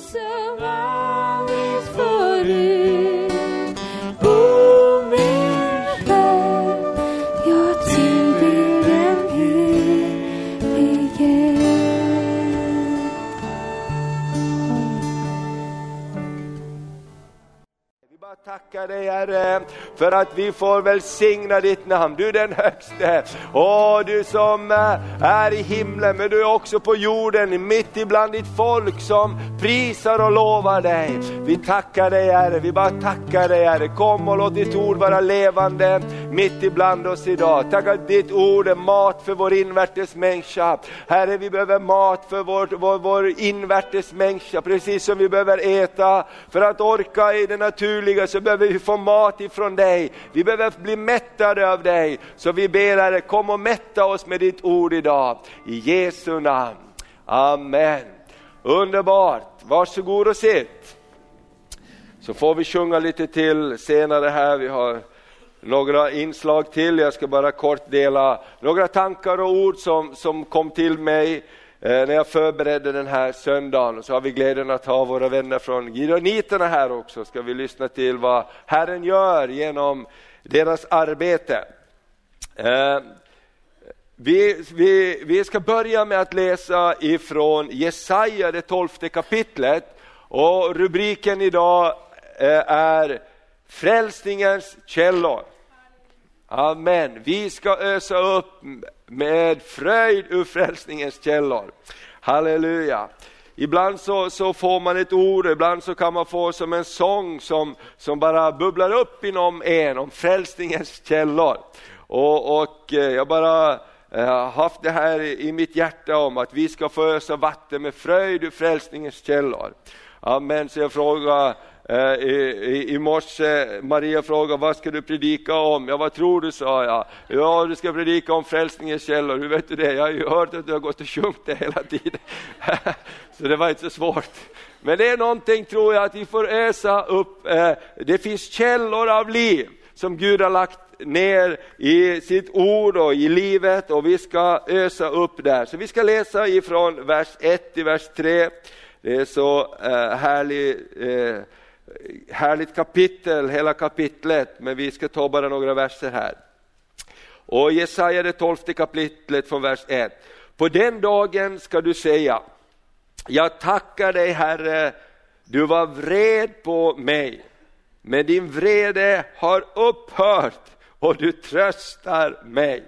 som aldrig för att vi får välsigna ditt namn. Du är den högste. Åh, du som är i himlen men du är också på jorden mitt ibland ditt folk som prisar och lovar dig. Vi tackar dig Herre, vi bara tackar dig Herre. Kom och låt ditt ord vara levande mitt ibland oss idag. Tack att ditt ord är mat för vår invärtes människa. Herre, vi behöver mat för vår, vår, vår invärtes människa, precis som vi behöver äta för att orka i det naturliga så behöver vi få mat ifrån dig. Vi behöver bli mättade av dig. Så vi ber Herre, kom och mätta oss med ditt ord idag. I Jesu namn. Amen. Underbart, varsågod och sitt. Så får vi sjunga lite till senare här. Vi har några inslag till. Jag ska bara kort dela några tankar och ord som, som kom till mig eh, när jag förberedde den här söndagen. Och så har vi glädjen att ha våra vänner från Gideoniterna här också. Ska vi lyssna till vad Herren gör genom deras arbete. Eh, vi, vi, vi ska börja med att läsa ifrån Jesaja, det tolfte kapitlet. Och rubriken idag eh, är Frälsningens källor. Amen. Vi ska ösa upp med fröjd ur frälsningens källor. Halleluja. Ibland så, så får man ett ord, ibland så kan man få som en sång som, som bara bubblar upp inom en om frälsningens källor. Och, och eh, jag bara eh, har haft det här i mitt hjärta om att vi ska få ösa vatten med fröjd ur frälsningens källor. Amen, så jag frågar Eh, i, i, i morse, Maria frågade vad ska du predika om? Ja, vad tror du, sa jag. Ja, du ska predika om frälsningens källor. Hur vet du det? Jag har ju hört att du har gått och sjungit det hela tiden. så det var inte så svårt. Men det är någonting, tror jag, att vi får ösa upp. Eh, det finns källor av liv som Gud har lagt ner i sitt ord och i livet och vi ska ösa upp där. Så vi ska läsa ifrån vers 1 till vers 3. Det är så eh, härlig härligt, kapitel, hela kapitlet, men vi ska ta bara några verser här. Och Jesaja det tolfte kapitlet från vers 1. På den dagen ska du säga, jag tackar dig Herre, du var vred på mig, men din vrede har upphört och du tröstar mig.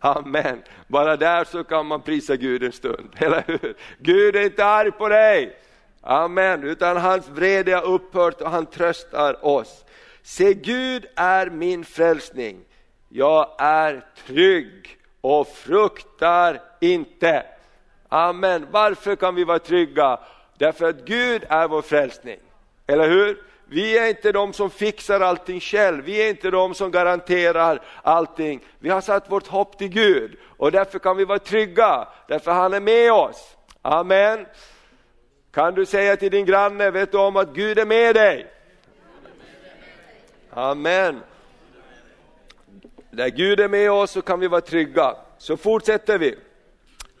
Amen. Bara där så kan man prisa Gud en stund, eller hur? Gud är inte arg på dig. Amen, utan hans vrede har upphört och han tröstar oss. Se, Gud är min frälsning. Jag är trygg och fruktar inte. Amen. Varför kan vi vara trygga? Därför att Gud är vår frälsning. Eller hur? Vi är inte de som fixar allting själv, vi är inte de som garanterar allting. Vi har satt vårt hopp till Gud och därför kan vi vara trygga, därför han är med oss. Amen. Kan du säga till din granne, vet du om att Gud är med dig? Amen. Där Gud är med oss så kan vi vara trygga. Så fortsätter vi.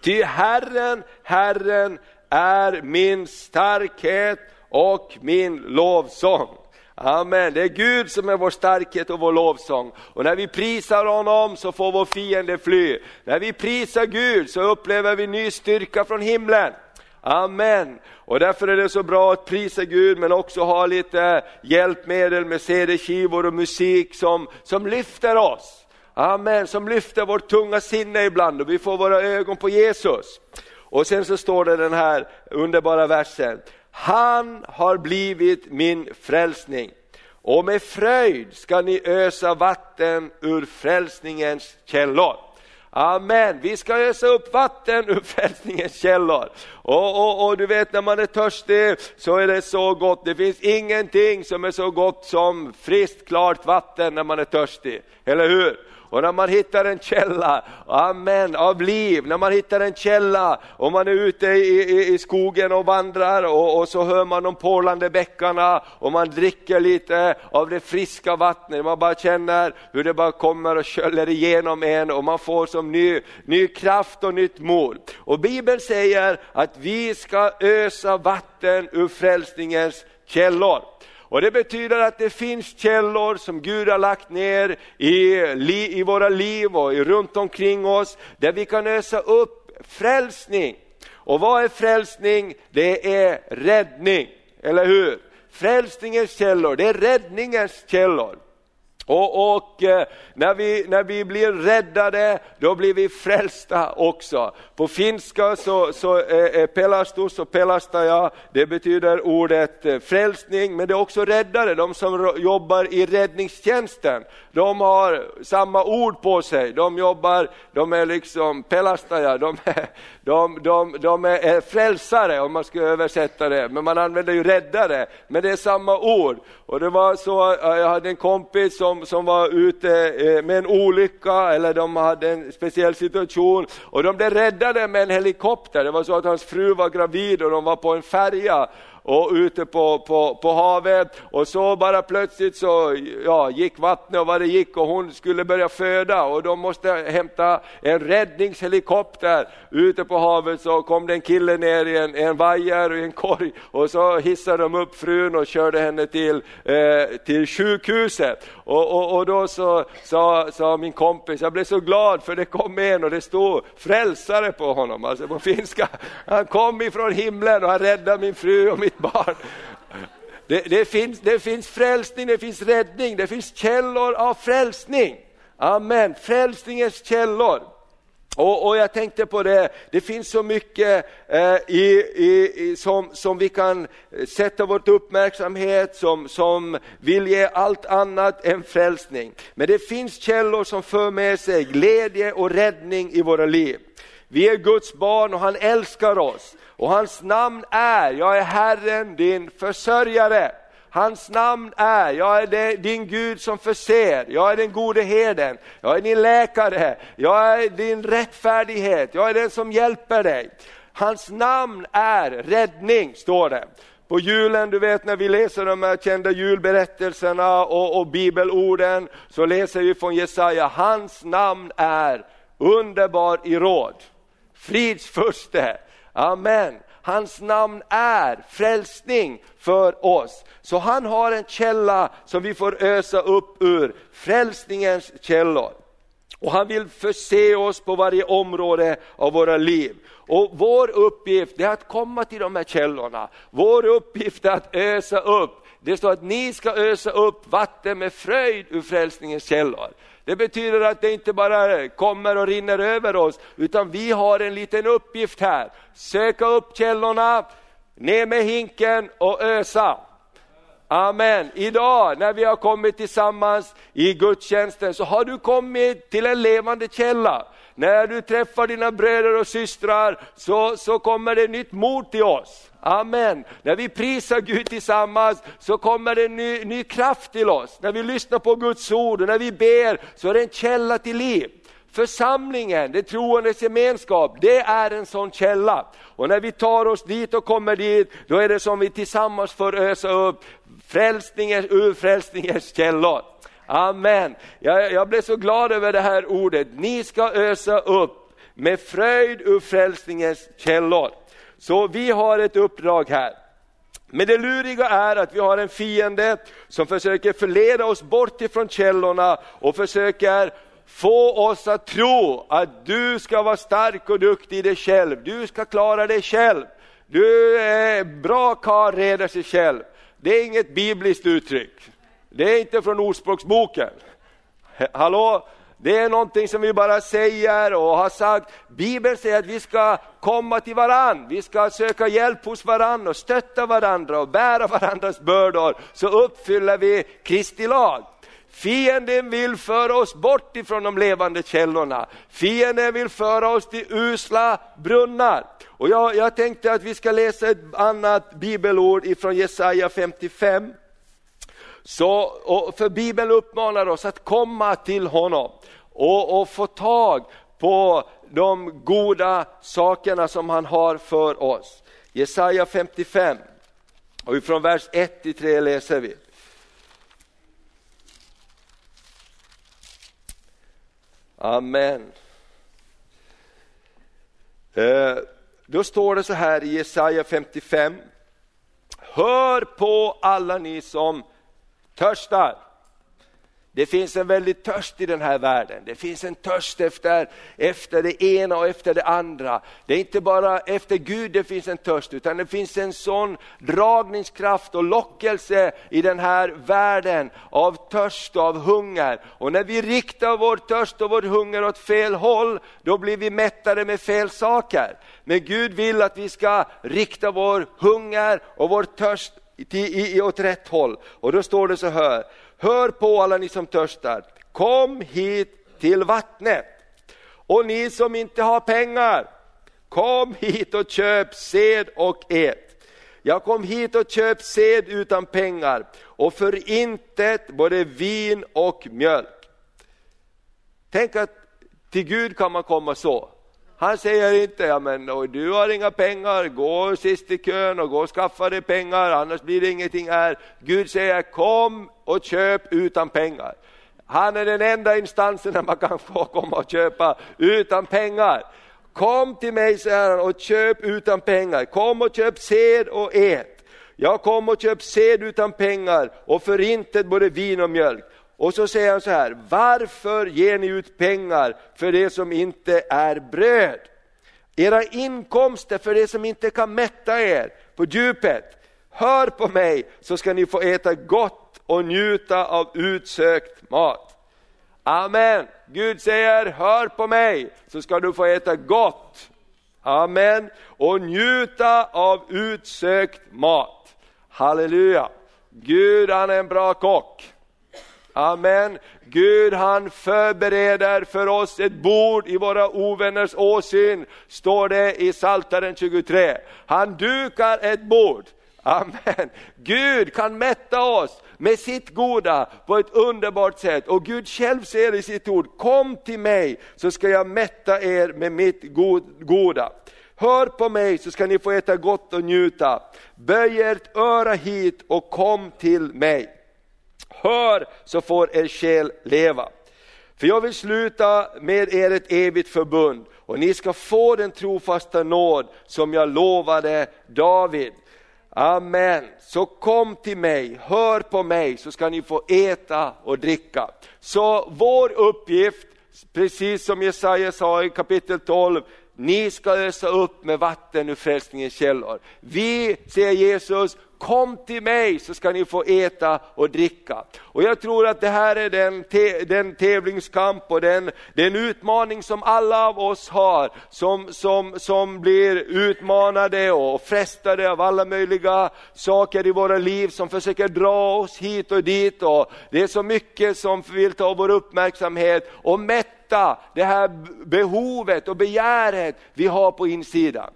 Ty Herren, Herren är min starkhet och min lovsång. Amen, det är Gud som är vår starkhet och vår lovsång. Och när vi prisar honom så får vår fiende fly. När vi prisar Gud så upplever vi ny styrka från himlen. Amen. Och därför är det så bra att prisa Gud men också ha lite hjälpmedel med CD-skivor och musik som, som lyfter oss. Amen, som lyfter vårt tunga sinne ibland och vi får våra ögon på Jesus. Och sen så står det den här underbara versen. Han har blivit min frälsning och med fröjd ska ni ösa vatten ur frälsningens källor. Amen, vi ska ösa upp vatten ur frälsningens källor. Och, och, och, du vet när man är törstig så är det så gott, det finns ingenting som är så gott som friskt klart vatten när man är törstig, eller hur? Och när man hittar en källa, amen, av liv, när man hittar en källa och man är ute i, i, i skogen och vandrar och, och, så hör man de porlande bäckarna och man dricker lite av det friska vattnet, man bara känner hur det bara kommer och sköljer igenom en och man får som ny, ny kraft och nytt mod. Och Bibeln säger att vi ska ösa vatten ur frälsningens källor. Och Det betyder att det finns källor som Gud har lagt ner i, i våra liv och runt omkring oss, där vi kan ösa upp frälsning. Och vad är frälsning? Det är räddning, eller hur? Frälsningens källor, det är räddningens källor. Och, och eh, när, vi, när vi blir räddade, då blir vi frälsta också. På finska så, så är pelastus och pelastaja, det betyder ordet eh, frälsning, men det är också räddare, de som jobbar i räddningstjänsten. De har samma ord på sig, de jobbar, de är liksom pelastaja, de är, de, de, de är frälsare om man ska översätta det, men man använder ju räddare, men det är samma ord. Och det var så, eh, jag hade en kompis som, som var ute eh, med en olycka, eller de hade en speciell situation, och de blev räddade med en helikopter. Det var så att hans fru var gravid och de var på en färja och ute på, på, på havet. Och så bara plötsligt så ja, gick vattnet och vad det gick och hon skulle börja föda. Och de måste hämta en räddningshelikopter. Ute på havet så kom det en kille ner i en, en vajer och en korg. Och så hissade de upp frun och körde henne till, eh, till sjukhuset. Och, och, och då så sa, sa min kompis, jag blev så glad för det kom en och det stod frälsare på honom, alltså på finska. Han kom ifrån himlen och han räddade min fru och mitt barn. Det, det, finns, det finns frälsning, det finns räddning, det finns källor av frälsning. Amen, frälsningens källor. Och, och, jag tänkte på det, det finns så mycket eh, i, i, som, som vi kan sätta vår uppmärksamhet, som, som vill ge allt annat än frälsning. Men det finns källor som för med sig glädje och räddning i våra liv. Vi är Guds barn och han älskar oss. Och hans namn är, jag är Herren din försörjare. Hans namn är, jag är din Gud som förser, jag är den gode herden, jag är din läkare, jag är din rättfärdighet, jag är den som hjälper dig. Hans namn är räddning, står det. På julen, du vet när vi läser de här kända julberättelserna och, och bibelorden, så läser vi från Jesaja, hans namn är underbar i råd, fridsfurste, amen. Hans namn är frälsning för oss. Så han har en källa som vi får ösa upp ur, frälsningens källor. Och han vill förse oss på varje område av våra liv. Och vår uppgift är att komma till de här källorna. Vår uppgift är att ösa upp. Det står att ni ska ösa upp vatten med fröjd ur frälsningens källor. Det betyder att det inte bara kommer och rinner över oss, utan vi har en liten uppgift här. Söka upp källorna, ner med hinken och ösa. Amen. Idag när vi har kommit tillsammans i gudstjänsten så har du kommit till en levande källa. När du träffar dina bröder och systrar så, så kommer det nytt mod till oss. Amen. När vi prisar Gud tillsammans så kommer det ny, ny kraft till oss. När vi lyssnar på Guds ord och när vi ber så är det en källa till liv. Församlingen, det troendes gemenskap, det är en sån källa. Och när vi tar oss dit och kommer dit, då är det som vi tillsammans får ösa upp frälsningens, ur frälsningens källor. Amen. Jag, jag blev så glad över det här ordet. Ni ska ösa upp med fröjd ur frälsningens källor. Så vi har ett uppdrag här. Men det luriga är att vi har en fiende som försöker förleda oss bort ifrån källorna och försöker få oss att tro att du ska vara stark och duktig i dig själv, du ska klara dig själv. Du är bra karl, reder sig själv. Det är inget bibliskt uttryck. Det är inte från Ordspråksboken. Hallå? Det är någonting som vi bara säger och har sagt. Bibeln säger att vi ska komma till varann, vi ska söka hjälp hos varann och stötta varandra och bära varandras bördor, så uppfyller vi Kristi lag. Fienden vill föra oss bort ifrån de levande källorna. Fienden vill föra oss till usla brunnar. Och jag, jag tänkte att vi ska läsa ett annat bibelord ifrån Jesaja 55. Så, för Bibeln uppmanar oss att komma till honom. och, och få tag på de goda sakerna som han har för oss. Jesaja 55, och från vers 1 till 3 läser vi. Amen. Eh, då står det så här i Jesaja 55. Hör på alla ni som törstar. Det finns en väldig törst i den här världen. Det finns en törst efter, efter det ena och efter det andra. Det är inte bara efter Gud det finns en törst, utan det finns en sån dragningskraft och lockelse i den här världen av törst och av hunger. Och när vi riktar vår törst och vår hunger åt fel håll, då blir vi mättade med fel saker. Men Gud vill att vi ska rikta vår hunger och vår törst till, i, åt rätt håll. Och då står det så här, hör på alla ni som törstar, kom hit till vattnet. Och ni som inte har pengar, kom hit och köp sed och ät. Jag kom hit och köp sed utan pengar och för intet både vin och mjölk. Tänk att till Gud kan man komma så. Han säger inte, ja men du har inga pengar, gå sist i kön och gå och skaffa dig pengar, annars blir det ingenting här. Gud säger, kom och köp utan pengar. Han är den enda instansen där man kan få komma och köpa utan pengar. Kom till mig, säger han, och köp utan pengar. Kom och köp sed och ät. Jag kom och köp sed utan pengar och förintet både vin och mjölk. Och så säger han så här, varför ger ni ut pengar för det som inte är bröd? Era inkomster för det som inte kan mätta er på djupet. Hör på mig så ska ni få äta gott och njuta av utsökt mat. Amen. Gud säger, hör på mig så ska du få äta gott. Amen. Och njuta av utsökt mat. Halleluja. Gud han är en bra kock. Amen. Gud han förbereder för oss ett bord i våra ovänners åsyn, står det i Saltaren 23. Han dukar ett bord. Amen. Gud kan mätta oss med sitt goda på ett underbart sätt. Och Gud själv säger i sitt ord, kom till mig så ska jag mätta er med mitt goda. Hör på mig så ska ni få äta gott och njuta. Böj ert öra hit och kom till mig. Hör så får er själ leva. För jag vill sluta med er ett evigt förbund och ni ska få den trofasta nåd som jag lovade David. Amen. Så kom till mig, hör på mig så ska ni få äta och dricka. Så vår uppgift, precis som Jesaja sa i kapitel 12, ni ska ösa upp med vatten ur frälsningens källor. Vi, säger Jesus, kom till mig så ska ni få äta och dricka. Och jag tror att det här är den, te, den tävlingskamp och den, den utmaning som alla av oss har, som, som, som blir utmanade och frestade av alla möjliga saker i våra liv som försöker dra oss hit och dit. Och det är så mycket som vill ta vår uppmärksamhet och mätta det här behovet och begäret vi har på insidan.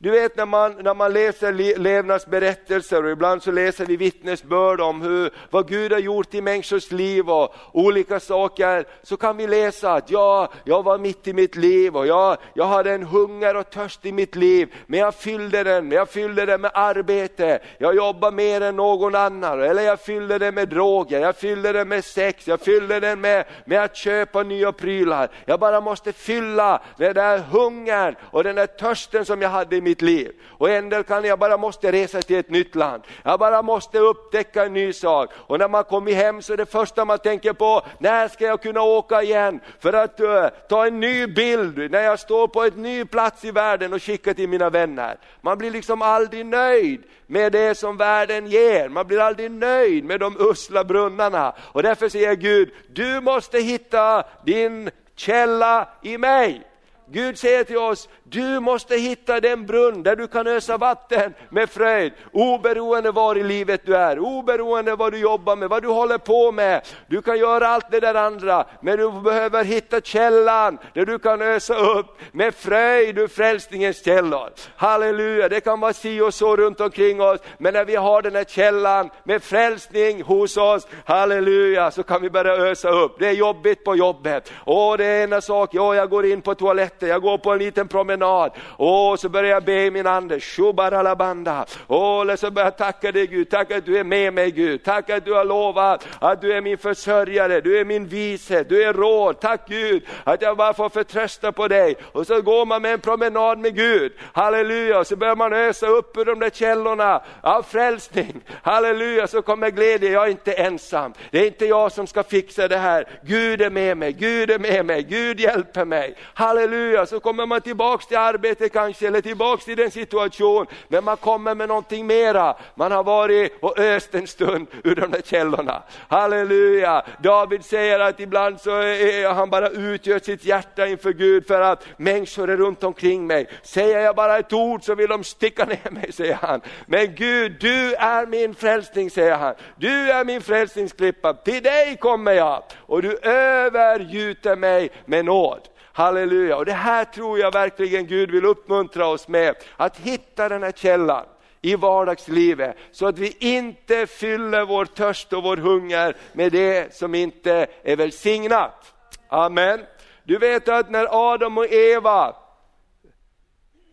Du vet när man, när man läser levnadsberättelser och ibland så läser vi vittnesbörd om hur, vad Gud har gjort i människors liv och olika saker, så kan vi läsa att ja, jag var mitt i mitt liv och jag, jag hade en hunger och törst i mitt liv, men jag fyllde den, jag fyllde den med arbete, jag jobbade mer än någon annan, eller jag fyllde den med droger, jag fyllde den med sex, jag fyllde den med, med att köpa nya prylar. Jag bara måste fylla den där hungern och den där törsten som jag hade i mitt liv. Och en del kan jag bara måste resa till ett nytt land. Jag bara måste upptäcka en ny sak. Och när man kommer hem så är det första man tänker på, när ska jag kunna åka igen? För att uh, ta en ny bild när jag står på en ny plats i världen och skickar till mina vänner. Man blir liksom aldrig nöjd med det som världen ger. Man blir aldrig nöjd med de usla brunnarna. Och därför säger Gud, du måste hitta din källa i mig. Gud säger till oss, du måste hitta den brunn där du kan ösa vatten med fröjd, oberoende var i livet du är, oberoende vad du jobbar med, vad du håller på med. Du kan göra allt det där andra, men du behöver hitta källan där du kan ösa upp med fröjd ur frälsningens källor. Halleluja, det kan vara si och så runt omkring oss, men när vi har den här källan med frälsning hos oss, halleluja, så kan vi börja ösa upp. Det är jobbigt på jobbet, åh det är ena sak, ja jag går in på toaletten, jag går på en liten promenad, åh så börjar jag be i min ande, shubaralabanda, åh så börjar jag tacka dig Gud, tack att du är med mig Gud, tack att du har lovat att du är min försörjare, du är min vishet, du är råd, tack Gud att jag bara får förtrösta på dig. Och så går man med en promenad med Gud, halleluja, så börjar man ösa upp ur de där källorna av frälsning, halleluja, så kommer glädje, jag är inte ensam, det är inte jag som ska fixa det här, Gud är med mig, Gud är med mig, Gud hjälper mig, halleluja, så kommer man tillbaks till arbetet kanske, eller tillbaks till den situation, men man kommer med någonting mera, man har varit och öst en stund ur de där källorna, halleluja. David säger att ibland så är han bara utgör sitt hjärta inför Gud för att människor är runt omkring mig, säger jag bara ett ord så vill de sticka ner mig, säger han. Men Gud, du är min frälsning, säger han. Du är min frälsningsklippa, till dig kommer jag och du övergjuter mig med nåd. Halleluja, och det här tror jag verkligen Gud vill uppmuntra oss med, att hitta den här källan i vardagslivet så att vi inte fyller vår törst och vår hunger med det som inte är välsignat. Amen. Du vet att när Adam och Eva,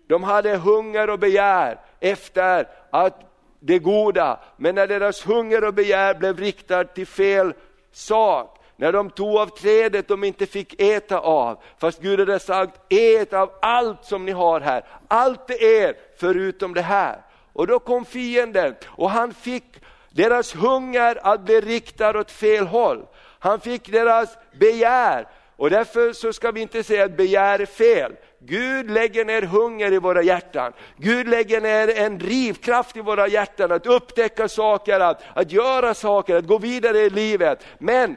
de hade hunger och begär efter att det goda, men när deras hunger och begär blev riktad till fel sak, när de tog av trädet de inte fick äta av, fast Gud hade sagt ät av allt som ni har här, allt är er förutom det här. Och då kom fienden och han fick deras hunger att bli riktad åt fel håll. Han fick deras begär och därför så ska vi inte säga att begär är fel. Gud lägger ner hunger i våra hjärtan. Gud lägger ner en drivkraft i våra hjärtan att upptäcka saker, att, att göra saker, att gå vidare i livet. Men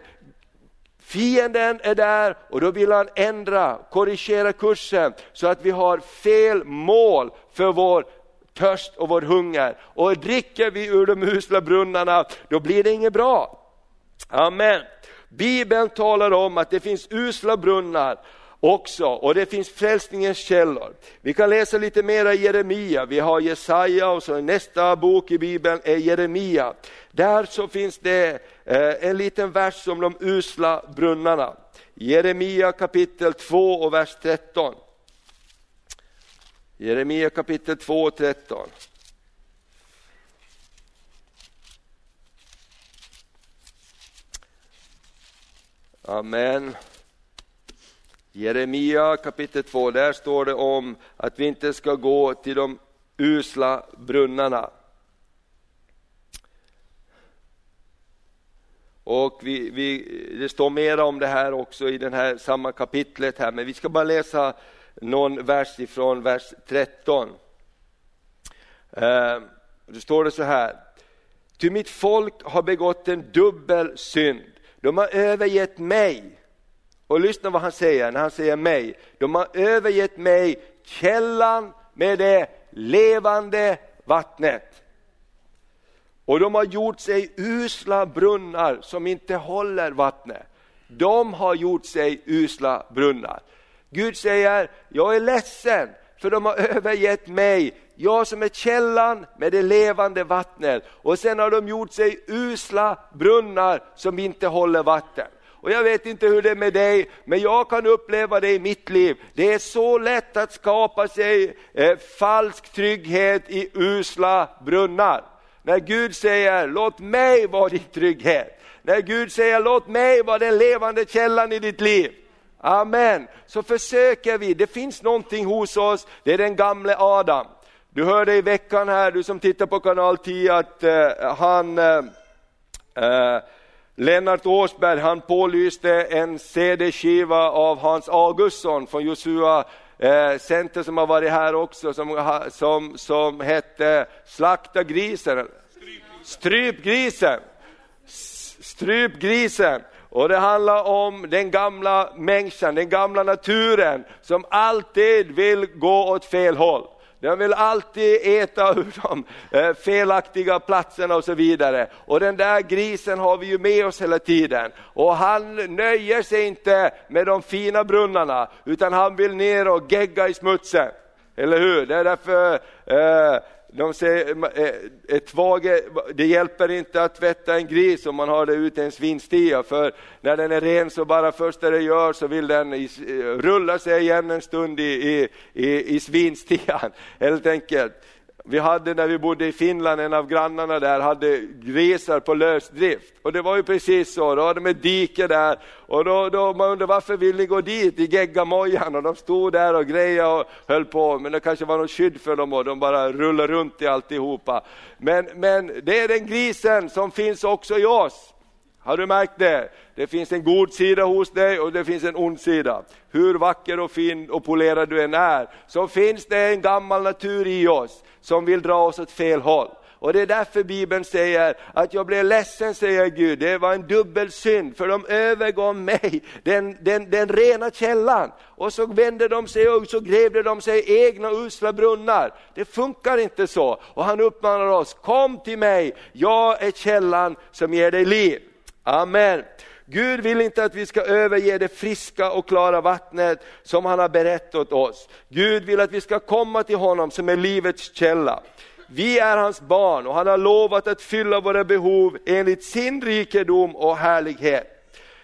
Fienden är där och då vill han ändra, korrigera kursen så att vi har fel mål för vår törst och vår hunger. Och dricker vi ur de usla brunnarna, då blir det inget bra. Amen. Bibeln talar om att det finns usla brunnar också och det finns frälsningens källor. Vi kan läsa lite mera i Jeremia, vi har Jesaja och så nästa bok i Bibeln är Jeremia. Där så finns det eh, en liten vers om de usla brunnarna. Jeremia kapitel 2 och vers 13. Jeremia kapitel 2 och 13. Amen. Jeremia kapitel 2, där står det om att vi inte ska gå till de usla brunnarna. Och vi, vi, det står mera om det här också i den här samma kapitlet här, men vi ska bara läsa någon vers ifrån vers 13. Eh, då står det så här. Ty mitt folk har begått en dubbel synd. De har övergett mig. Och lyssna vad han säger när han säger mig. De har övergett mig, källan med det levande vattnet. Och de har gjort sig usla brunnar som inte håller vattnet. De har gjort sig usla brunnar. Gud säger, jag är ledsen för de har övergett mig, jag som är källan med det levande vattnet. Och sen har de gjort sig usla brunnar som inte håller vatten. Och jag vet inte hur det är med dig, men jag kan uppleva det i mitt liv. Det är så lätt att skapa sig eh, falsk trygghet i usla brunnar. När Gud säger, låt mig vara din trygghet. När Gud säger, låt mig vara den levande källan i ditt liv. Amen. Så försöker vi, det finns någonting hos oss, det är den gamle Adam. Du hörde i veckan här, du som tittar på kanal 10, att eh, han, eh, eh Lennart Åsberg, han pålyste en CD-skiva av Hans Augustsson från Josua eh, Center som har varit här också, som, som, som hette Slakta grisen. Stryp grisen. Stryp grisen. Och det handlar om den gamla människan, den gamla naturen som alltid vill gå åt fel håll. Den vill alltid äta ur de eh, felaktiga platserna och så vidare. Och den där grisen har vi ju med oss hela tiden. Och han nöjer sig inte med de fina brunnarna, utan han vill ner och gegga i smutsen. Eller hur? Det är därför eh, de säger, eh, ett tvage, det hjälper inte att tvätta en gris om man har det ute i en svinstia, för när den är ren så bara första det gör så vill den eh, rulla sig igen en stund i, i, i, i svinstian, helt enkelt. Vi hade när vi bodde i Finland, en av grannarna där hade grisar på lösdrift. Och det var ju precis så, då hade de ett dike där och då, då man undrade varför vill ni gå dit i geggamojan? Och de stod där och grejade och höll på, men det kanske var något skydd för dem och de bara rullade runt i alltihopa. Men, men det är den grisen som finns också i oss. Har du märkt det? Det finns en god sida hos dig och det finns en ond sida. Hur vacker och fin och polerad du än är, så finns det en gammal natur i oss som vill dra oss åt fel håll. Och det är därför Bibeln säger att jag blev ledsen, säger Gud, det var en dubbel synd, för de övergav mig, den, den, den rena källan. Och så vände de sig och så grävde de sig egna usla brunnar. Det funkar inte så. Och han uppmanar oss, kom till mig, jag är källan som ger dig liv. Amen. Gud vill inte att vi ska överge det friska och klara vattnet som han har berättat åt oss. Gud vill att vi ska komma till honom som är livets källa. Vi är hans barn och han har lovat att fylla våra behov enligt sin rikedom och härlighet.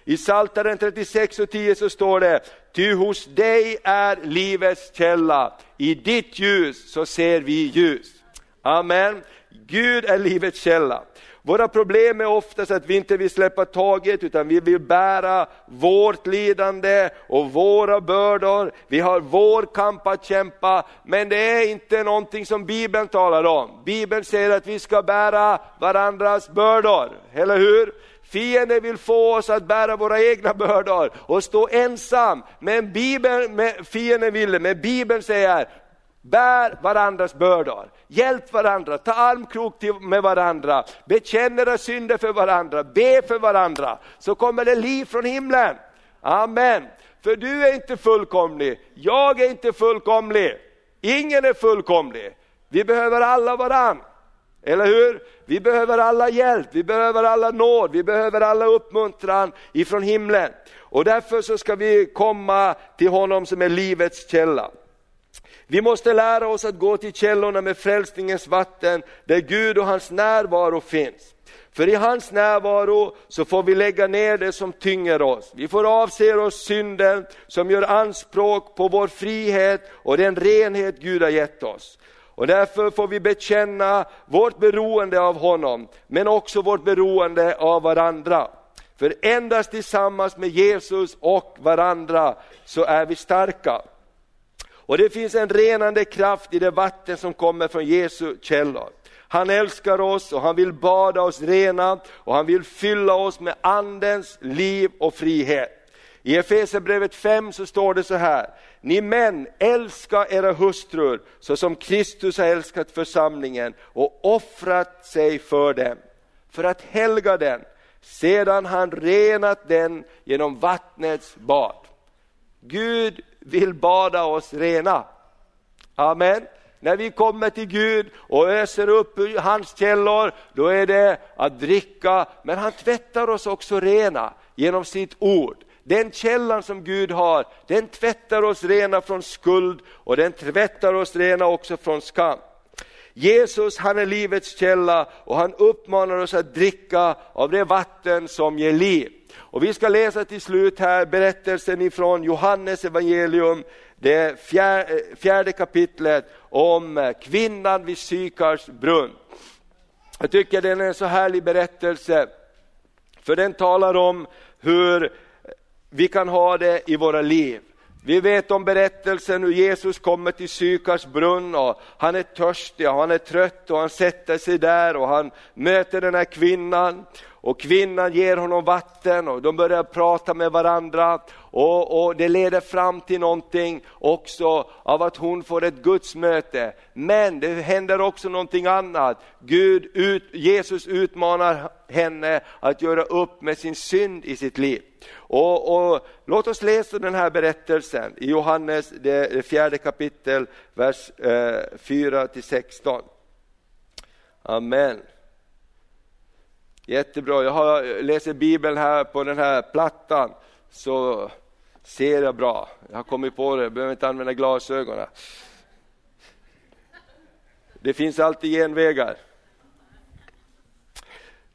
I Psaltaren 36 och 10 så står det, ty hos dig är livets källa, i ditt ljus så ser vi ljus. Amen. Gud är livets källa. Våra problem är oftast att vi inte vill släppa taget utan vi vill bära vårt lidande och våra bördor. Vi har vår kamp att kämpa, men det är inte någonting som Bibeln talar om. Bibeln säger att vi ska bära varandras bördor, eller hur? Fienden vill få oss att bära våra egna bördor och stå ensam. Men Bibeln, fienden ville, men Bibeln säger, bär varandras bördor. Hjälp varandra, ta armkrok med varandra, bekänn era synder för varandra, be för varandra, så kommer det liv från himlen. Amen. För du är inte fullkomlig, jag är inte fullkomlig, ingen är fullkomlig. Vi behöver alla varandra, Eller hur? Vi behöver alla hjälp, vi behöver alla nåd, vi behöver alla uppmuntran ifrån himlen. Och därför så ska vi komma till honom som är livets källa. Vi måste lära oss att gå till källorna med frälsningens vatten, där Gud och hans närvaro finns. För i hans närvaro så får vi lägga ner det som tynger oss. Vi får avse oss synden som gör anspråk på vår frihet och den renhet Gud har gett oss. Och därför får vi bekänna vårt beroende av honom, men också vårt beroende av varandra. För endast tillsammans med Jesus och varandra så är vi starka. Och det finns en renande kraft i det vatten som kommer från Jesu källor. Han älskar oss och han vill bada oss rena och han vill fylla oss med andens liv och frihet. I Efesierbrevet 5 så står det så här, ni män älska era hustrur så som Kristus har älskat församlingen och offrat sig för dem, för att helga den, sedan han renat den genom vattnets bad. Gud vill bada oss rena. Amen. När vi kommer till Gud och öser upp ur hans källor, då är det att dricka, men han tvättar oss också rena genom sitt ord. Den källan som Gud har, den tvättar oss rena från skuld och den tvättar oss rena också från skam. Jesus han är livets källa och han uppmanar oss att dricka av det vatten som ger liv. Och vi ska läsa till slut här berättelsen ifrån Johannes evangelium, det fjärde, eh, fjärde kapitlet om eh, kvinnan vid Sykars brunn. Jag tycker den är en så härlig berättelse, för den talar om hur vi kan ha det i våra liv. Vi vet om berättelsen hur Jesus kommer till Sykars brunn och han är törstig och han är trött och han sätter sig där och han möter den här kvinnan och kvinnan ger honom vatten och de börjar prata med varandra och, och det leder fram till någonting också av att hon får ett gudsmöte. Men det händer också någonting annat. Gud, ut, Jesus utmanar henne att göra upp med sin synd i sitt liv. Och, och, låt oss läsa den här berättelsen i Johannes det fjärde kapitel, vers eh, 4 16. Amen. Jättebra, jag har, läser Bibeln här på den här plattan så ser jag bra. Jag har kommit på det, jag behöver inte använda glasögonen. Det finns alltid genvägar.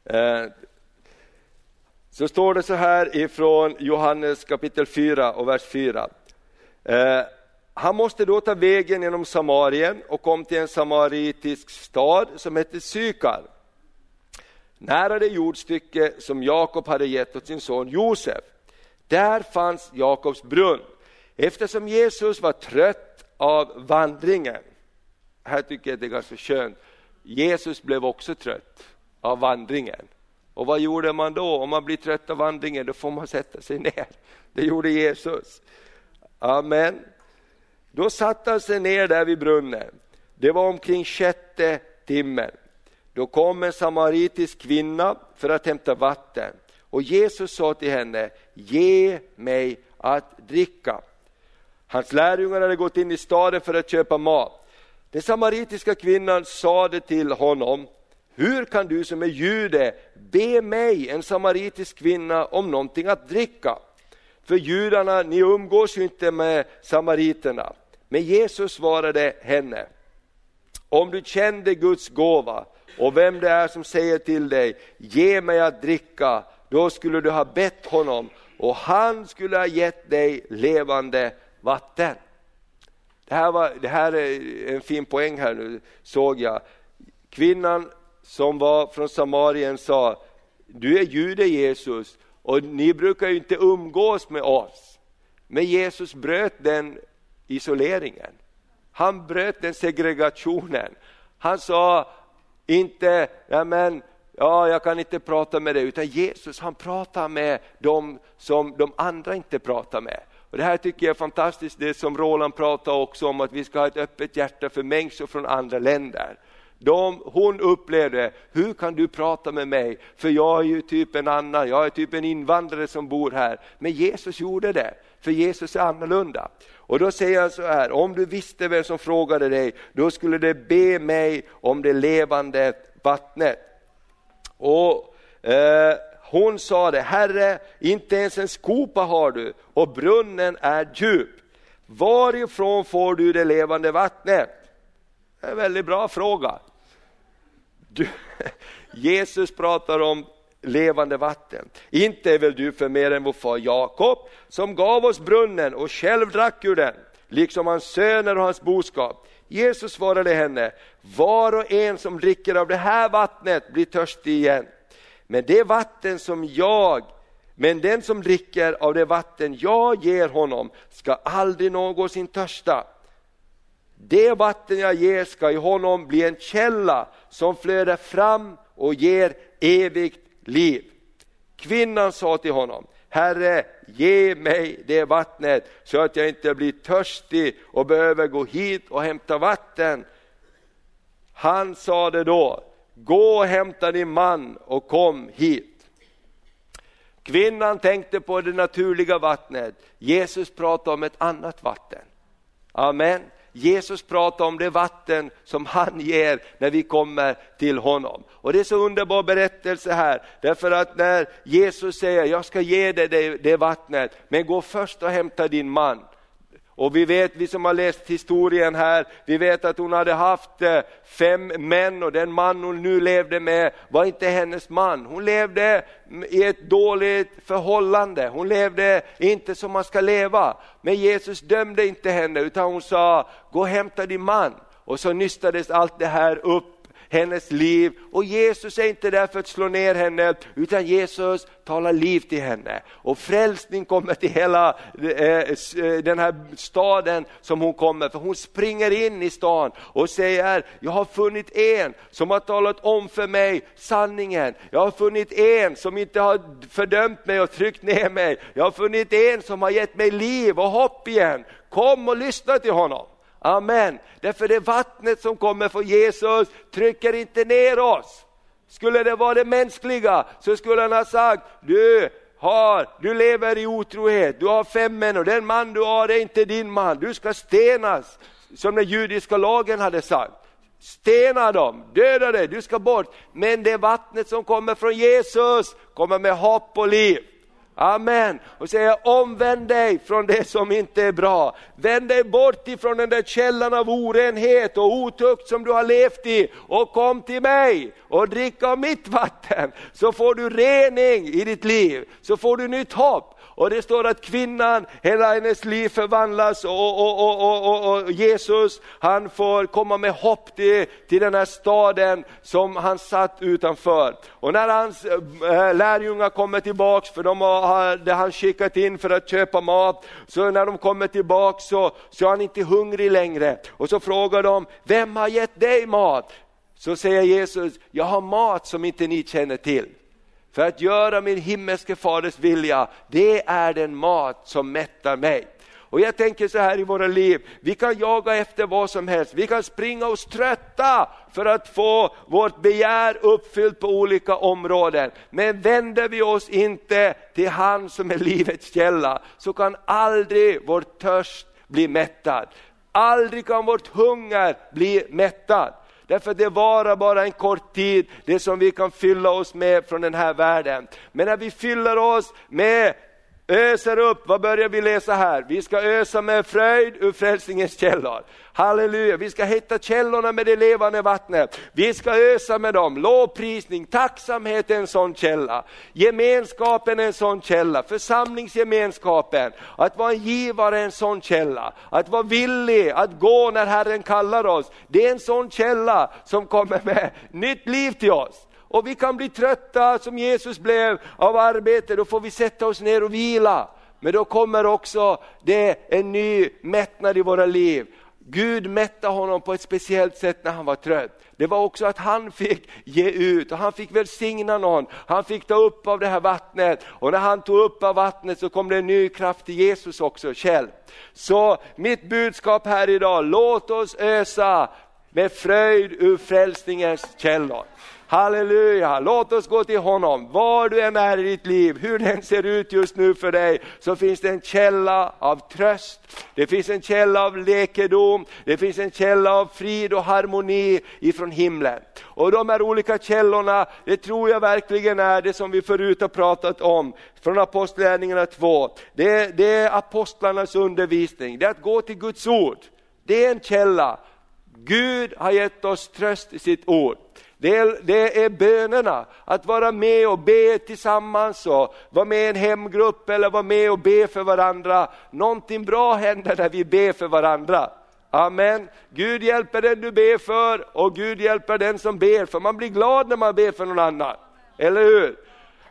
Eh, så står det så här ifrån Johannes kapitel 4 och vers 4. Eh, han måste då ta vägen genom Samarien och kom till en samaritisk stad som hette Sykar. Nära det jordstycke som Jakob hade gett åt sin son Josef. Där fanns Jakobs brunn. Eftersom Jesus var trött av vandringen, här tycker jag det är ganska skönt, Jesus blev också trött av vandringen. Och vad gjorde man då? Om man blir trött av vandringen, då får man sätta sig ner. Det gjorde Jesus. Amen. Då satte han sig ner där vid brunnen. Det var omkring sjätte timmen. Då kom en samaritisk kvinna för att hämta vatten. Och Jesus sa till henne, ge mig att dricka. Hans lärjungar hade gått in i staden för att köpa mat. Den samaritiska kvinnan sade till honom, hur kan du som är jude be mig, en samaritisk kvinna, om någonting att dricka? För judarna, ni umgås ju inte med samariterna. Men Jesus svarade henne, om du kände Guds gåva och vem det är som säger till dig, ge mig att dricka, då skulle du ha bett honom och han skulle ha gett dig levande vatten. Det här, var, det här är en fin poäng här nu, såg jag. Kvinnan som var från Samarien sa, du är jude Jesus och ni brukar ju inte umgås med oss. Men Jesus bröt den isoleringen. Han bröt den segregationen. Han sa inte, ja men, ja jag kan inte prata med dig, utan Jesus han pratar med dem som de andra inte pratar med. Och Det här tycker jag är fantastiskt, det som Roland pratade också om, att vi ska ha ett öppet hjärta för människor från andra länder. De, hon upplevde, hur kan du prata med mig? För jag är ju typ en annan, jag är typ en invandrare som bor här. Men Jesus gjorde det, för Jesus är annorlunda. Och då säger han så här, om du visste vem som frågade dig, då skulle du be mig om det levande vattnet. Och eh, hon sa det, Herre, inte ens en skopa har du och brunnen är djup. Varifrån får du det levande vattnet? Det är en väldigt bra fråga. Du, Jesus pratar om levande vatten. Inte är väl du för mer än vår far Jakob som gav oss brunnen och själv drack ur den, liksom hans söner och hans boskap. Jesus svarade henne, var och en som dricker av det här vattnet blir törstig igen. Men det vatten som jag, men den som dricker av det vatten jag ger honom ska aldrig någonsin törsta. Det vatten jag ger ska i honom bli en källa som flödar fram och ger evigt liv. Kvinnan sa till honom, Herre, ge mig det vattnet så att jag inte blir törstig och behöver gå hit och hämta vatten. Han sade då, gå och hämta din man och kom hit. Kvinnan tänkte på det naturliga vattnet, Jesus pratade om ett annat vatten. Amen. Jesus pratar om det vatten som han ger när vi kommer till honom. Och det är så underbar berättelse här, därför att när Jesus säger, jag ska ge dig det, det vattnet, men gå först och hämta din man. Och vi vet, vi som har läst historien här, vi vet att hon hade haft eh, fem män och den man hon nu levde med var inte hennes man. Hon levde i ett dåligt förhållande, hon levde inte som man ska leva. Men Jesus dömde inte henne utan hon sa, gå och hämta din man. Och så nystades allt det här upp hennes liv. Och Jesus är inte där för att slå ner henne, utan Jesus talar liv till henne. Och frälsning kommer till hela eh, eh, den här staden som hon kommer, för hon springer in i stan och säger, jag har funnit en som har talat om för mig sanningen. Jag har funnit en som inte har fördömt mig och tryckt ner mig. Jag har funnit en som har gett mig liv och hopp igen. Kom och lyssna till honom. Amen. Därför det vattnet som kommer från Jesus trycker inte ner oss. Skulle det vara det mänskliga så skulle han ha sagt, du har, du lever i otrohet, du har fem män och den man du har är inte din man, du ska stenas. Som den judiska lagen hade sagt. Stena dem, döda dig, du ska bort. Men det vattnet som kommer från Jesus kommer med hopp och liv. Amen. Och säger omvänd dig från det som inte är bra. Vänd dig bort ifrån den där källan av orenhet och otukt som du har levt i och kom till mig och drick av mitt vatten. Så får du rening i ditt liv, så får du nytt hopp. Och det står att kvinnan, hela hennes liv förvandlas och, och, och, och, Jesus han får komma med hopp till, till den här staden som han satt utanför. Och när hans äh, lärjungar kommer tillbaks, för de har han skickat in för att köpa mat, så när de kommer tillbaks så, så är han inte hungrig längre. Och så frågar de, vem har gett dig mat? Så säger Jesus, jag har mat som inte ni känner till. För att göra min himmelske faders vilja, det är den mat som mättar mig. Och jag tänker så här i våra liv, vi kan jaga efter vad som helst, vi kan springa oss trötta för att få vårt begär uppfyllt på olika områden. Men vänder vi oss inte till han som är livets källa, så kan aldrig vår törst bli mättad. Aldrig kan vårt hunger bli mättad. Därför det varar bara en kort tid, det som vi kan fylla oss med från den här världen. Men när vi fyller oss med öser upp, vad börjar vi läsa här? Vi ska ösa med fröjd ur frälsningens källor. Halleluja, vi ska hitta källorna med det levande vattnet. Vi ska ösa med dem, lovprisning, tacksamhet är en sån källa. Gemenskapen är en sån källa, församlingsgemenskapen, att vara en givare är en sån källa. Att vara villig att gå när Herren kallar oss, det är en sån källa som kommer med nytt liv till oss. Och vi kan bli trötta som Jesus blev av arbete, då får vi sätta oss ner och vila. Men då kommer också det en ny mättnad i våra liv. Gud mätte honom på ett speciellt sätt när han var trött. Det var också att han fick ge ut och han fick välsigna någon. Han fick ta upp av det här vattnet och när han tog upp av vattnet så kom det en ny kraft till Jesus också själv. Så mitt budskap här idag, låt oss ösa med fröjd ur frälsningens källor. Halleluja, låt oss gå till honom. Var du än är i ditt liv, hur den ser ut just nu för dig, så finns det en källa av tröst, det finns en källa av läkedom, det finns en källa av frid och harmoni ifrån himlen. Och de här olika källorna, det tror jag verkligen är det som vi förut har pratat om från Apostlagärningarna 2. Det, det är apostlarnas undervisning, det är att gå till Guds ord. Det är en källa. Gud har gett oss tröst i sitt ord. Det är, det är bönerna, att vara med och be tillsammans och vara med i en hemgrupp eller vara med och be för varandra. Någonting bra händer när vi ber för varandra. Amen. Gud hjälper den du ber för och Gud hjälper den som ber, för man blir glad när man ber för någon annan. Eller hur?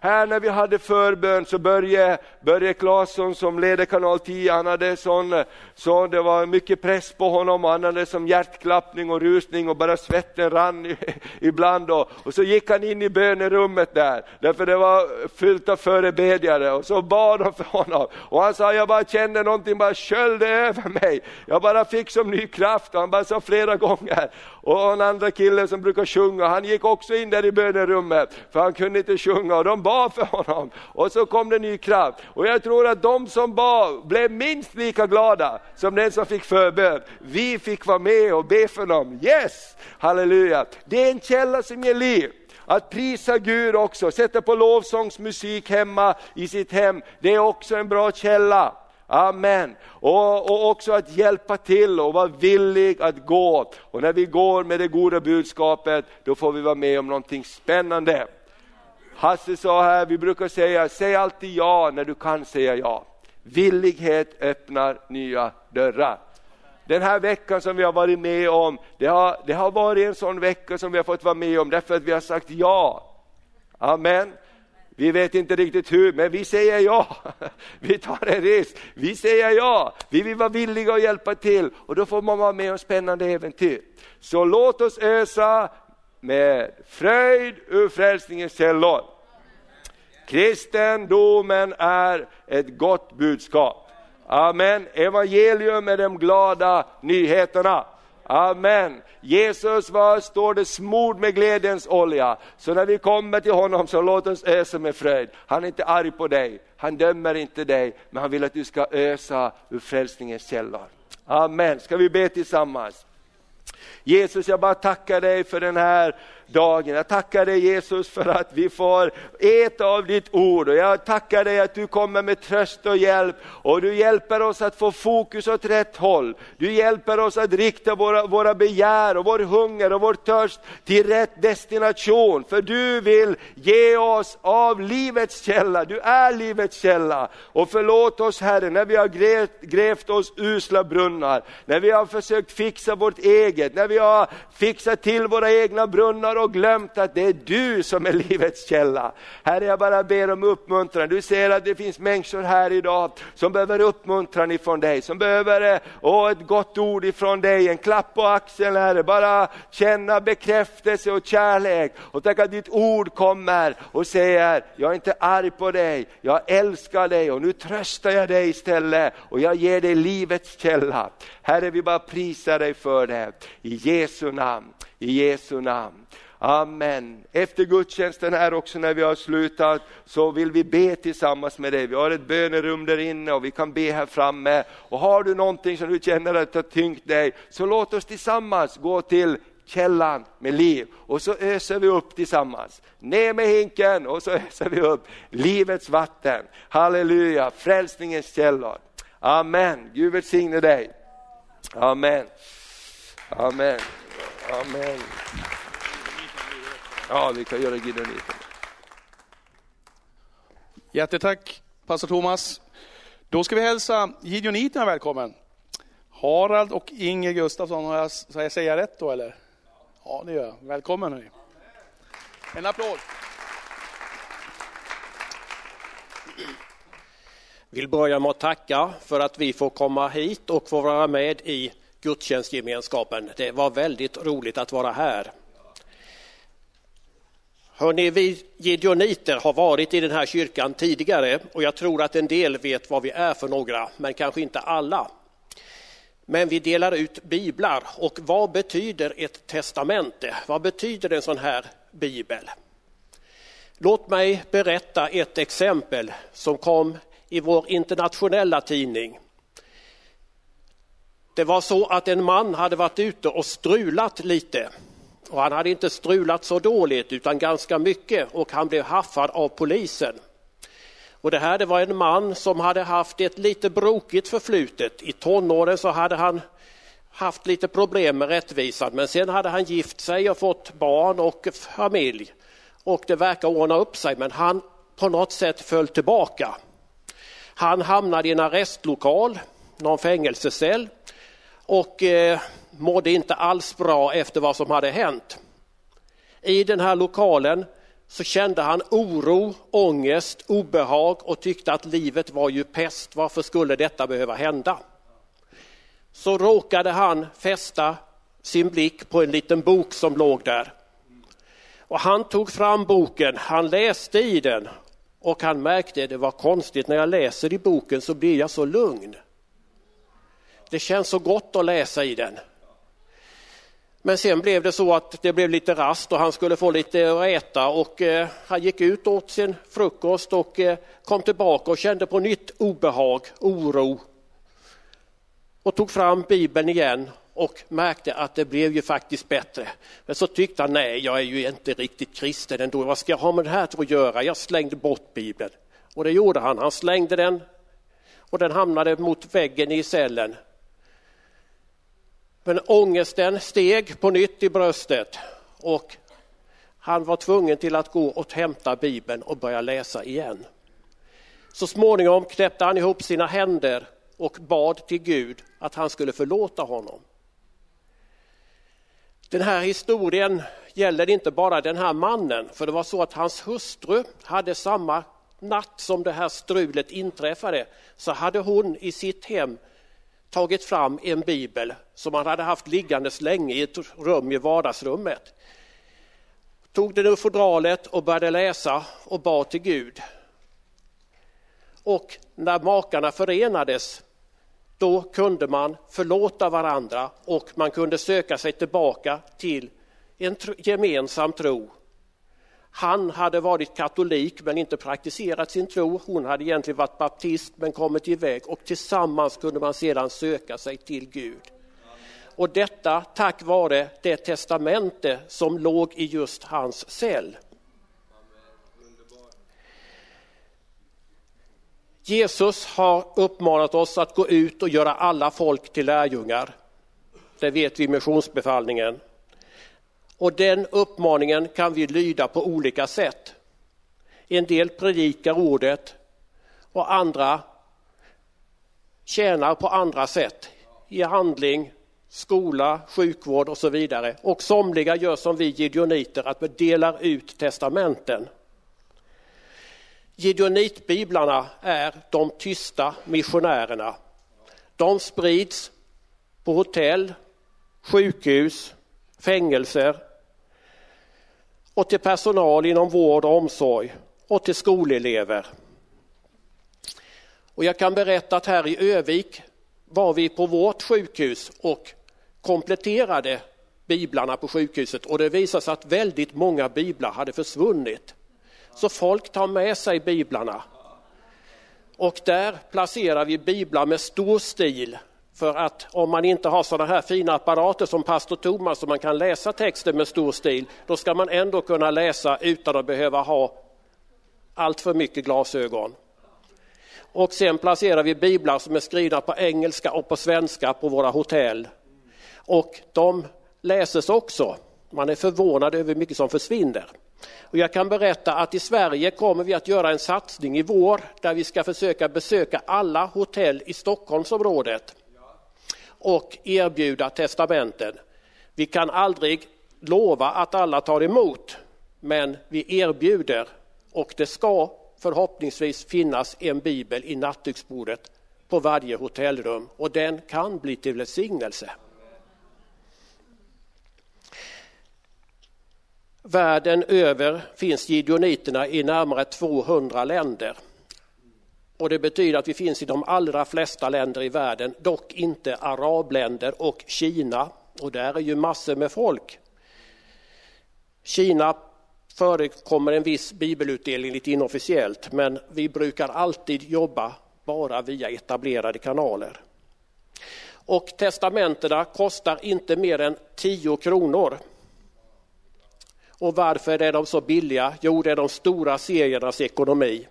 Här när vi hade förbön så började Börje Claesson som leder kanal 10, han hade sån, så det var mycket press på honom och han hade som hjärtklappning och rusning och bara svetten rann ibland. Och, och så gick han in i bönerummet där, därför det var fyllt av förebedjare och så bad de för honom. Och han sa, jag bara kände någonting bara sköljde över mig. Jag bara fick som ny kraft och han bara sa flera gånger. Och en andra kille som brukar sjunga, han gick också in där i bönerummet, för han kunde inte sjunga. Och de bad för honom och så kom det ny kraft. Och jag tror att de som bad blev minst lika glada som den som fick förbön. Vi fick vara med och be för dem. Yes! Halleluja! Det är en källa som ger liv. Att prisa Gud också, sätta på lovsångsmusik hemma i sitt hem, det är också en bra källa. Amen. Och, och, också att hjälpa till och vara villig att gå. Och när vi går med det goda budskapet, då får vi vara med om någonting spännande. Hasse sa här, vi brukar säga, säg alltid ja när du kan säga ja. Villighet öppnar nya dörrar. Den här veckan som vi har varit med om, det har, det har varit en sån vecka som vi har fått vara med om därför att vi har sagt ja. Amen. Vi vet inte riktigt hur, men vi säger ja. Vi tar en risk. Vi säger ja. Vi vill vara villiga att hjälpa till och då får man vara med om spännande äventyr. Så låt oss ösa med fröjd ur frälsningens källor. Kristendomen är ett gott budskap. Amen. Evangelium är de glada nyheterna. Amen. Jesus var, står det, smord med glädjens olja. Så när vi kommer till honom så låt oss ösa med fröjd. Han är inte arg på dig, han dömer inte dig, men han vill att du ska ösa ur frälsningens källor. Amen. Ska vi be tillsammans? Jesus, jag bara tackar dig för den här dagen. Jag tackar dig Jesus för att vi får äta av ditt ord och jag tackar dig att du kommer med tröst och hjälp och du hjälper oss att få fokus åt rätt håll. Du hjälper oss att rikta våra, våra begär och vår hunger och vår törst till rätt destination. För du vill ge oss av livets källa, du är livets källa. Och förlåt oss Herre när vi har grävt, grävt oss usla brunnar, när vi har försökt fixa vårt eget, när vi har fixat till våra egna brunnar och glömt att det är du som är livets källa. Herre, jag bara ber om uppmuntran. Du ser att det finns människor här idag som behöver uppmuntran ifrån dig, som behöver eh, åh, ett gott ord ifrån dig, en klapp på axeln Herre, bara känna bekräftelse och kärlek och tack att ditt ord kommer och säger, jag är inte arg på dig, jag älskar dig och nu tröstar jag dig istället och jag ger dig livets källa. Herre, vi bara prisar dig för det. I Jesu namn, i Jesu namn. Amen. Efter gudstjänsten här också när vi har slutat så vill vi be tillsammans med dig. Vi har ett bönerum där inne och vi kan be här framme. Och har du någonting som du känner att har tyngt dig så låt oss tillsammans gå till källan med liv och så öser vi upp tillsammans. Ner med hinken och så öser vi upp livets vatten. Halleluja, frälsningens källor. Amen. Gud välsigne dig. Amen. Amen. Amen. Ja, vi kan göra gideoniten. Jättetack, pastor Thomas. Då ska vi hälsa gideoniterna välkommen. Harald och Inger Gustafsson, har jag, ska jag säga rätt då eller? Ja, det gör jag. Välkommen hörni. En applåd. vill börja med att tacka för att vi får komma hit och få vara med i gudstjänstgemenskapen. Det var väldigt roligt att vara här. Hörrni, vi gideoniter har varit i den här kyrkan tidigare och jag tror att en del vet vad vi är för några, men kanske inte alla. Men vi delar ut biblar och vad betyder ett testamente? Vad betyder en sån här bibel? Låt mig berätta ett exempel som kom i vår internationella tidning. Det var så att en man hade varit ute och strulat lite. Och han hade inte strulat så dåligt utan ganska mycket och han blev haffad av polisen. Och det här det var en man som hade haft ett lite brokigt förflutet. I tonåren så hade han haft lite problem med rättvisan men sen hade han gift sig och fått barn och familj. Och det verkar ordna upp sig men han på något sätt föll tillbaka. Han hamnade i en arrestlokal, någon fängelsecell och eh, mådde inte alls bra efter vad som hade hänt. I den här lokalen så kände han oro, ångest, obehag och tyckte att livet var ju pest. Varför skulle detta behöva hända? Så råkade han fästa sin blick på en liten bok som låg där. Och han tog fram boken, han läste i den och han märkte att det var konstigt, när jag läser i boken så blir jag så lugn. Det känns så gott att läsa i den. Men sen blev det så att det blev lite rast och han skulle få lite att äta och eh, han gick ut och åt sin frukost och eh, kom tillbaka och kände på nytt obehag, oro. Och tog fram bibeln igen och märkte att det blev ju faktiskt bättre. Men så tyckte han, nej jag är ju inte riktigt kristen ändå, vad ska jag ha med det här till att göra? Jag slängde bort bibeln. Och det gjorde han, han slängde den och den hamnade mot väggen i cellen. Men ångesten steg på nytt i bröstet och han var tvungen till att gå och hämta bibeln och börja läsa igen. Så småningom knäppte han ihop sina händer och bad till Gud att han skulle förlåta honom. Den här historien gäller inte bara den här mannen, för det var så att hans hustru hade samma natt som det här strulet inträffade, så hade hon i sitt hem tagit fram en bibel som han hade haft liggandes länge i ett rum i vardagsrummet. Tog den ur fodralet och började läsa och bad till Gud. Och när makarna förenades då kunde man förlåta varandra och man kunde söka sig tillbaka till en gemensam tro. Han hade varit katolik men inte praktiserat sin tro. Hon hade egentligen varit baptist men kommit iväg och tillsammans kunde man sedan söka sig till Gud. Och detta tack vare det testamente som låg i just hans cell. Jesus har uppmanat oss att gå ut och göra alla folk till lärjungar. Det vet vi i missionsbefallningen. Och den uppmaningen kan vi lyda på olika sätt. En del predikar ordet och andra tjänar på andra sätt i handling, skola, sjukvård och så vidare. Och somliga gör som vi gideoniter, att vi delar ut testamenten. Gideonitbiblarna är de tysta missionärerna. De sprids på hotell, sjukhus, fängelser och till personal inom vård och omsorg och till skolelever. Och jag kan berätta att här i Övik var vi på vårt sjukhus och kompletterade biblarna på sjukhuset och det visade sig att väldigt många biblar hade försvunnit. Så folk tar med sig biblarna. Och där placerar vi biblar med stor stil för att om man inte har sådana här fina apparater som pastor Thomas så man kan läsa texten med stor stil, då ska man ändå kunna läsa utan att behöva ha allt för mycket glasögon. Och sen placerar vi biblar som är skrivna på engelska och på svenska på våra hotell. Och de läses också. Man är förvånad över hur mycket som försvinner. Och jag kan berätta att i Sverige kommer vi att göra en satsning i vår där vi ska försöka besöka alla hotell i Stockholmsområdet och erbjuda testamenten. Vi kan aldrig lova att alla tar emot, men vi erbjuder och det ska förhoppningsvis finnas en bibel i nattduksbordet på varje hotellrum och den kan bli till välsignelse. Världen över finns gideoniterna i närmare 200 länder. Och det betyder att vi finns i de allra flesta länder i världen, dock inte arabländer och Kina. Och där är ju massor med folk. Kina förekommer en viss bibelutdelning lite inofficiellt men vi brukar alltid jobba bara via etablerade kanaler. Och testamentena kostar inte mer än 10 kronor och varför är de så billiga? Jo, det är de stora seriernas ekonomi.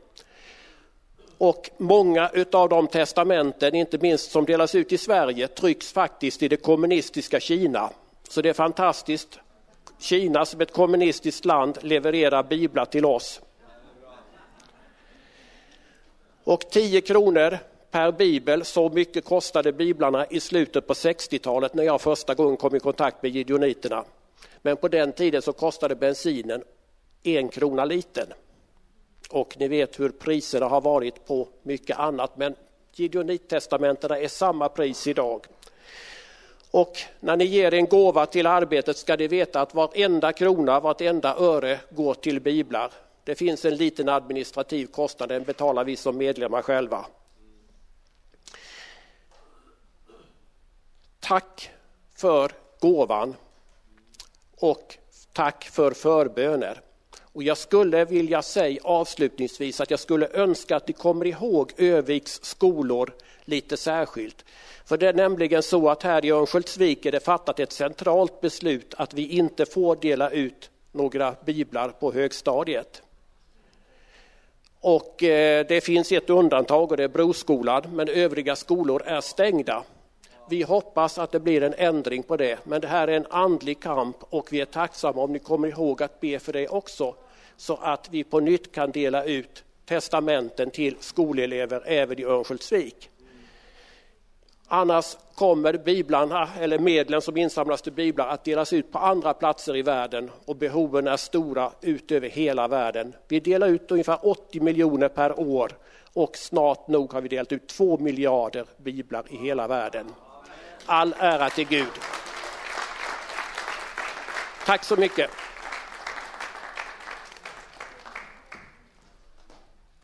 Och många av de testamenten, inte minst som delas ut i Sverige, trycks faktiskt i det kommunistiska Kina. Så det är fantastiskt. Kina som ett kommunistiskt land levererar biblar till oss. Och 10 kronor per bibel, så mycket kostade biblarna i slutet på 60-talet när jag första gången kom i kontakt med gideoniterna. Men på den tiden så kostade bensinen en krona liten. Och ni vet hur priserna har varit på mycket annat men Gideonittestamentena är samma pris idag. Och när ni ger en gåva till arbetet ska ni veta att vartenda krona, vartenda öre går till biblar. Det finns en liten administrativ kostnad, den betalar vi som medlemmar själva. Tack för gåvan och tack för förböner. Och jag skulle vilja säga avslutningsvis att jag skulle önska att ni kommer ihåg Öviks skolor lite särskilt. För det är nämligen så att här i Örnsköldsvik är det fattat ett centralt beslut att vi inte får dela ut några biblar på högstadiet. Och eh, det finns ett undantag och det är Broskolan, men övriga skolor är stängda. Vi hoppas att det blir en ändring på det, men det här är en andlig kamp och vi är tacksamma om ni kommer ihåg att be för det också, så att vi på nytt kan dela ut testamenten till skolelever även i Örnsköldsvik. Annars kommer biblarna, eller medlen som insamlas till biblar att delas ut på andra platser i världen och behoven är stora ut över hela världen. Vi delar ut ungefär 80 miljoner per år och snart nog har vi delat ut 2 miljarder biblar i hela världen. All ära till Gud. Tack så mycket.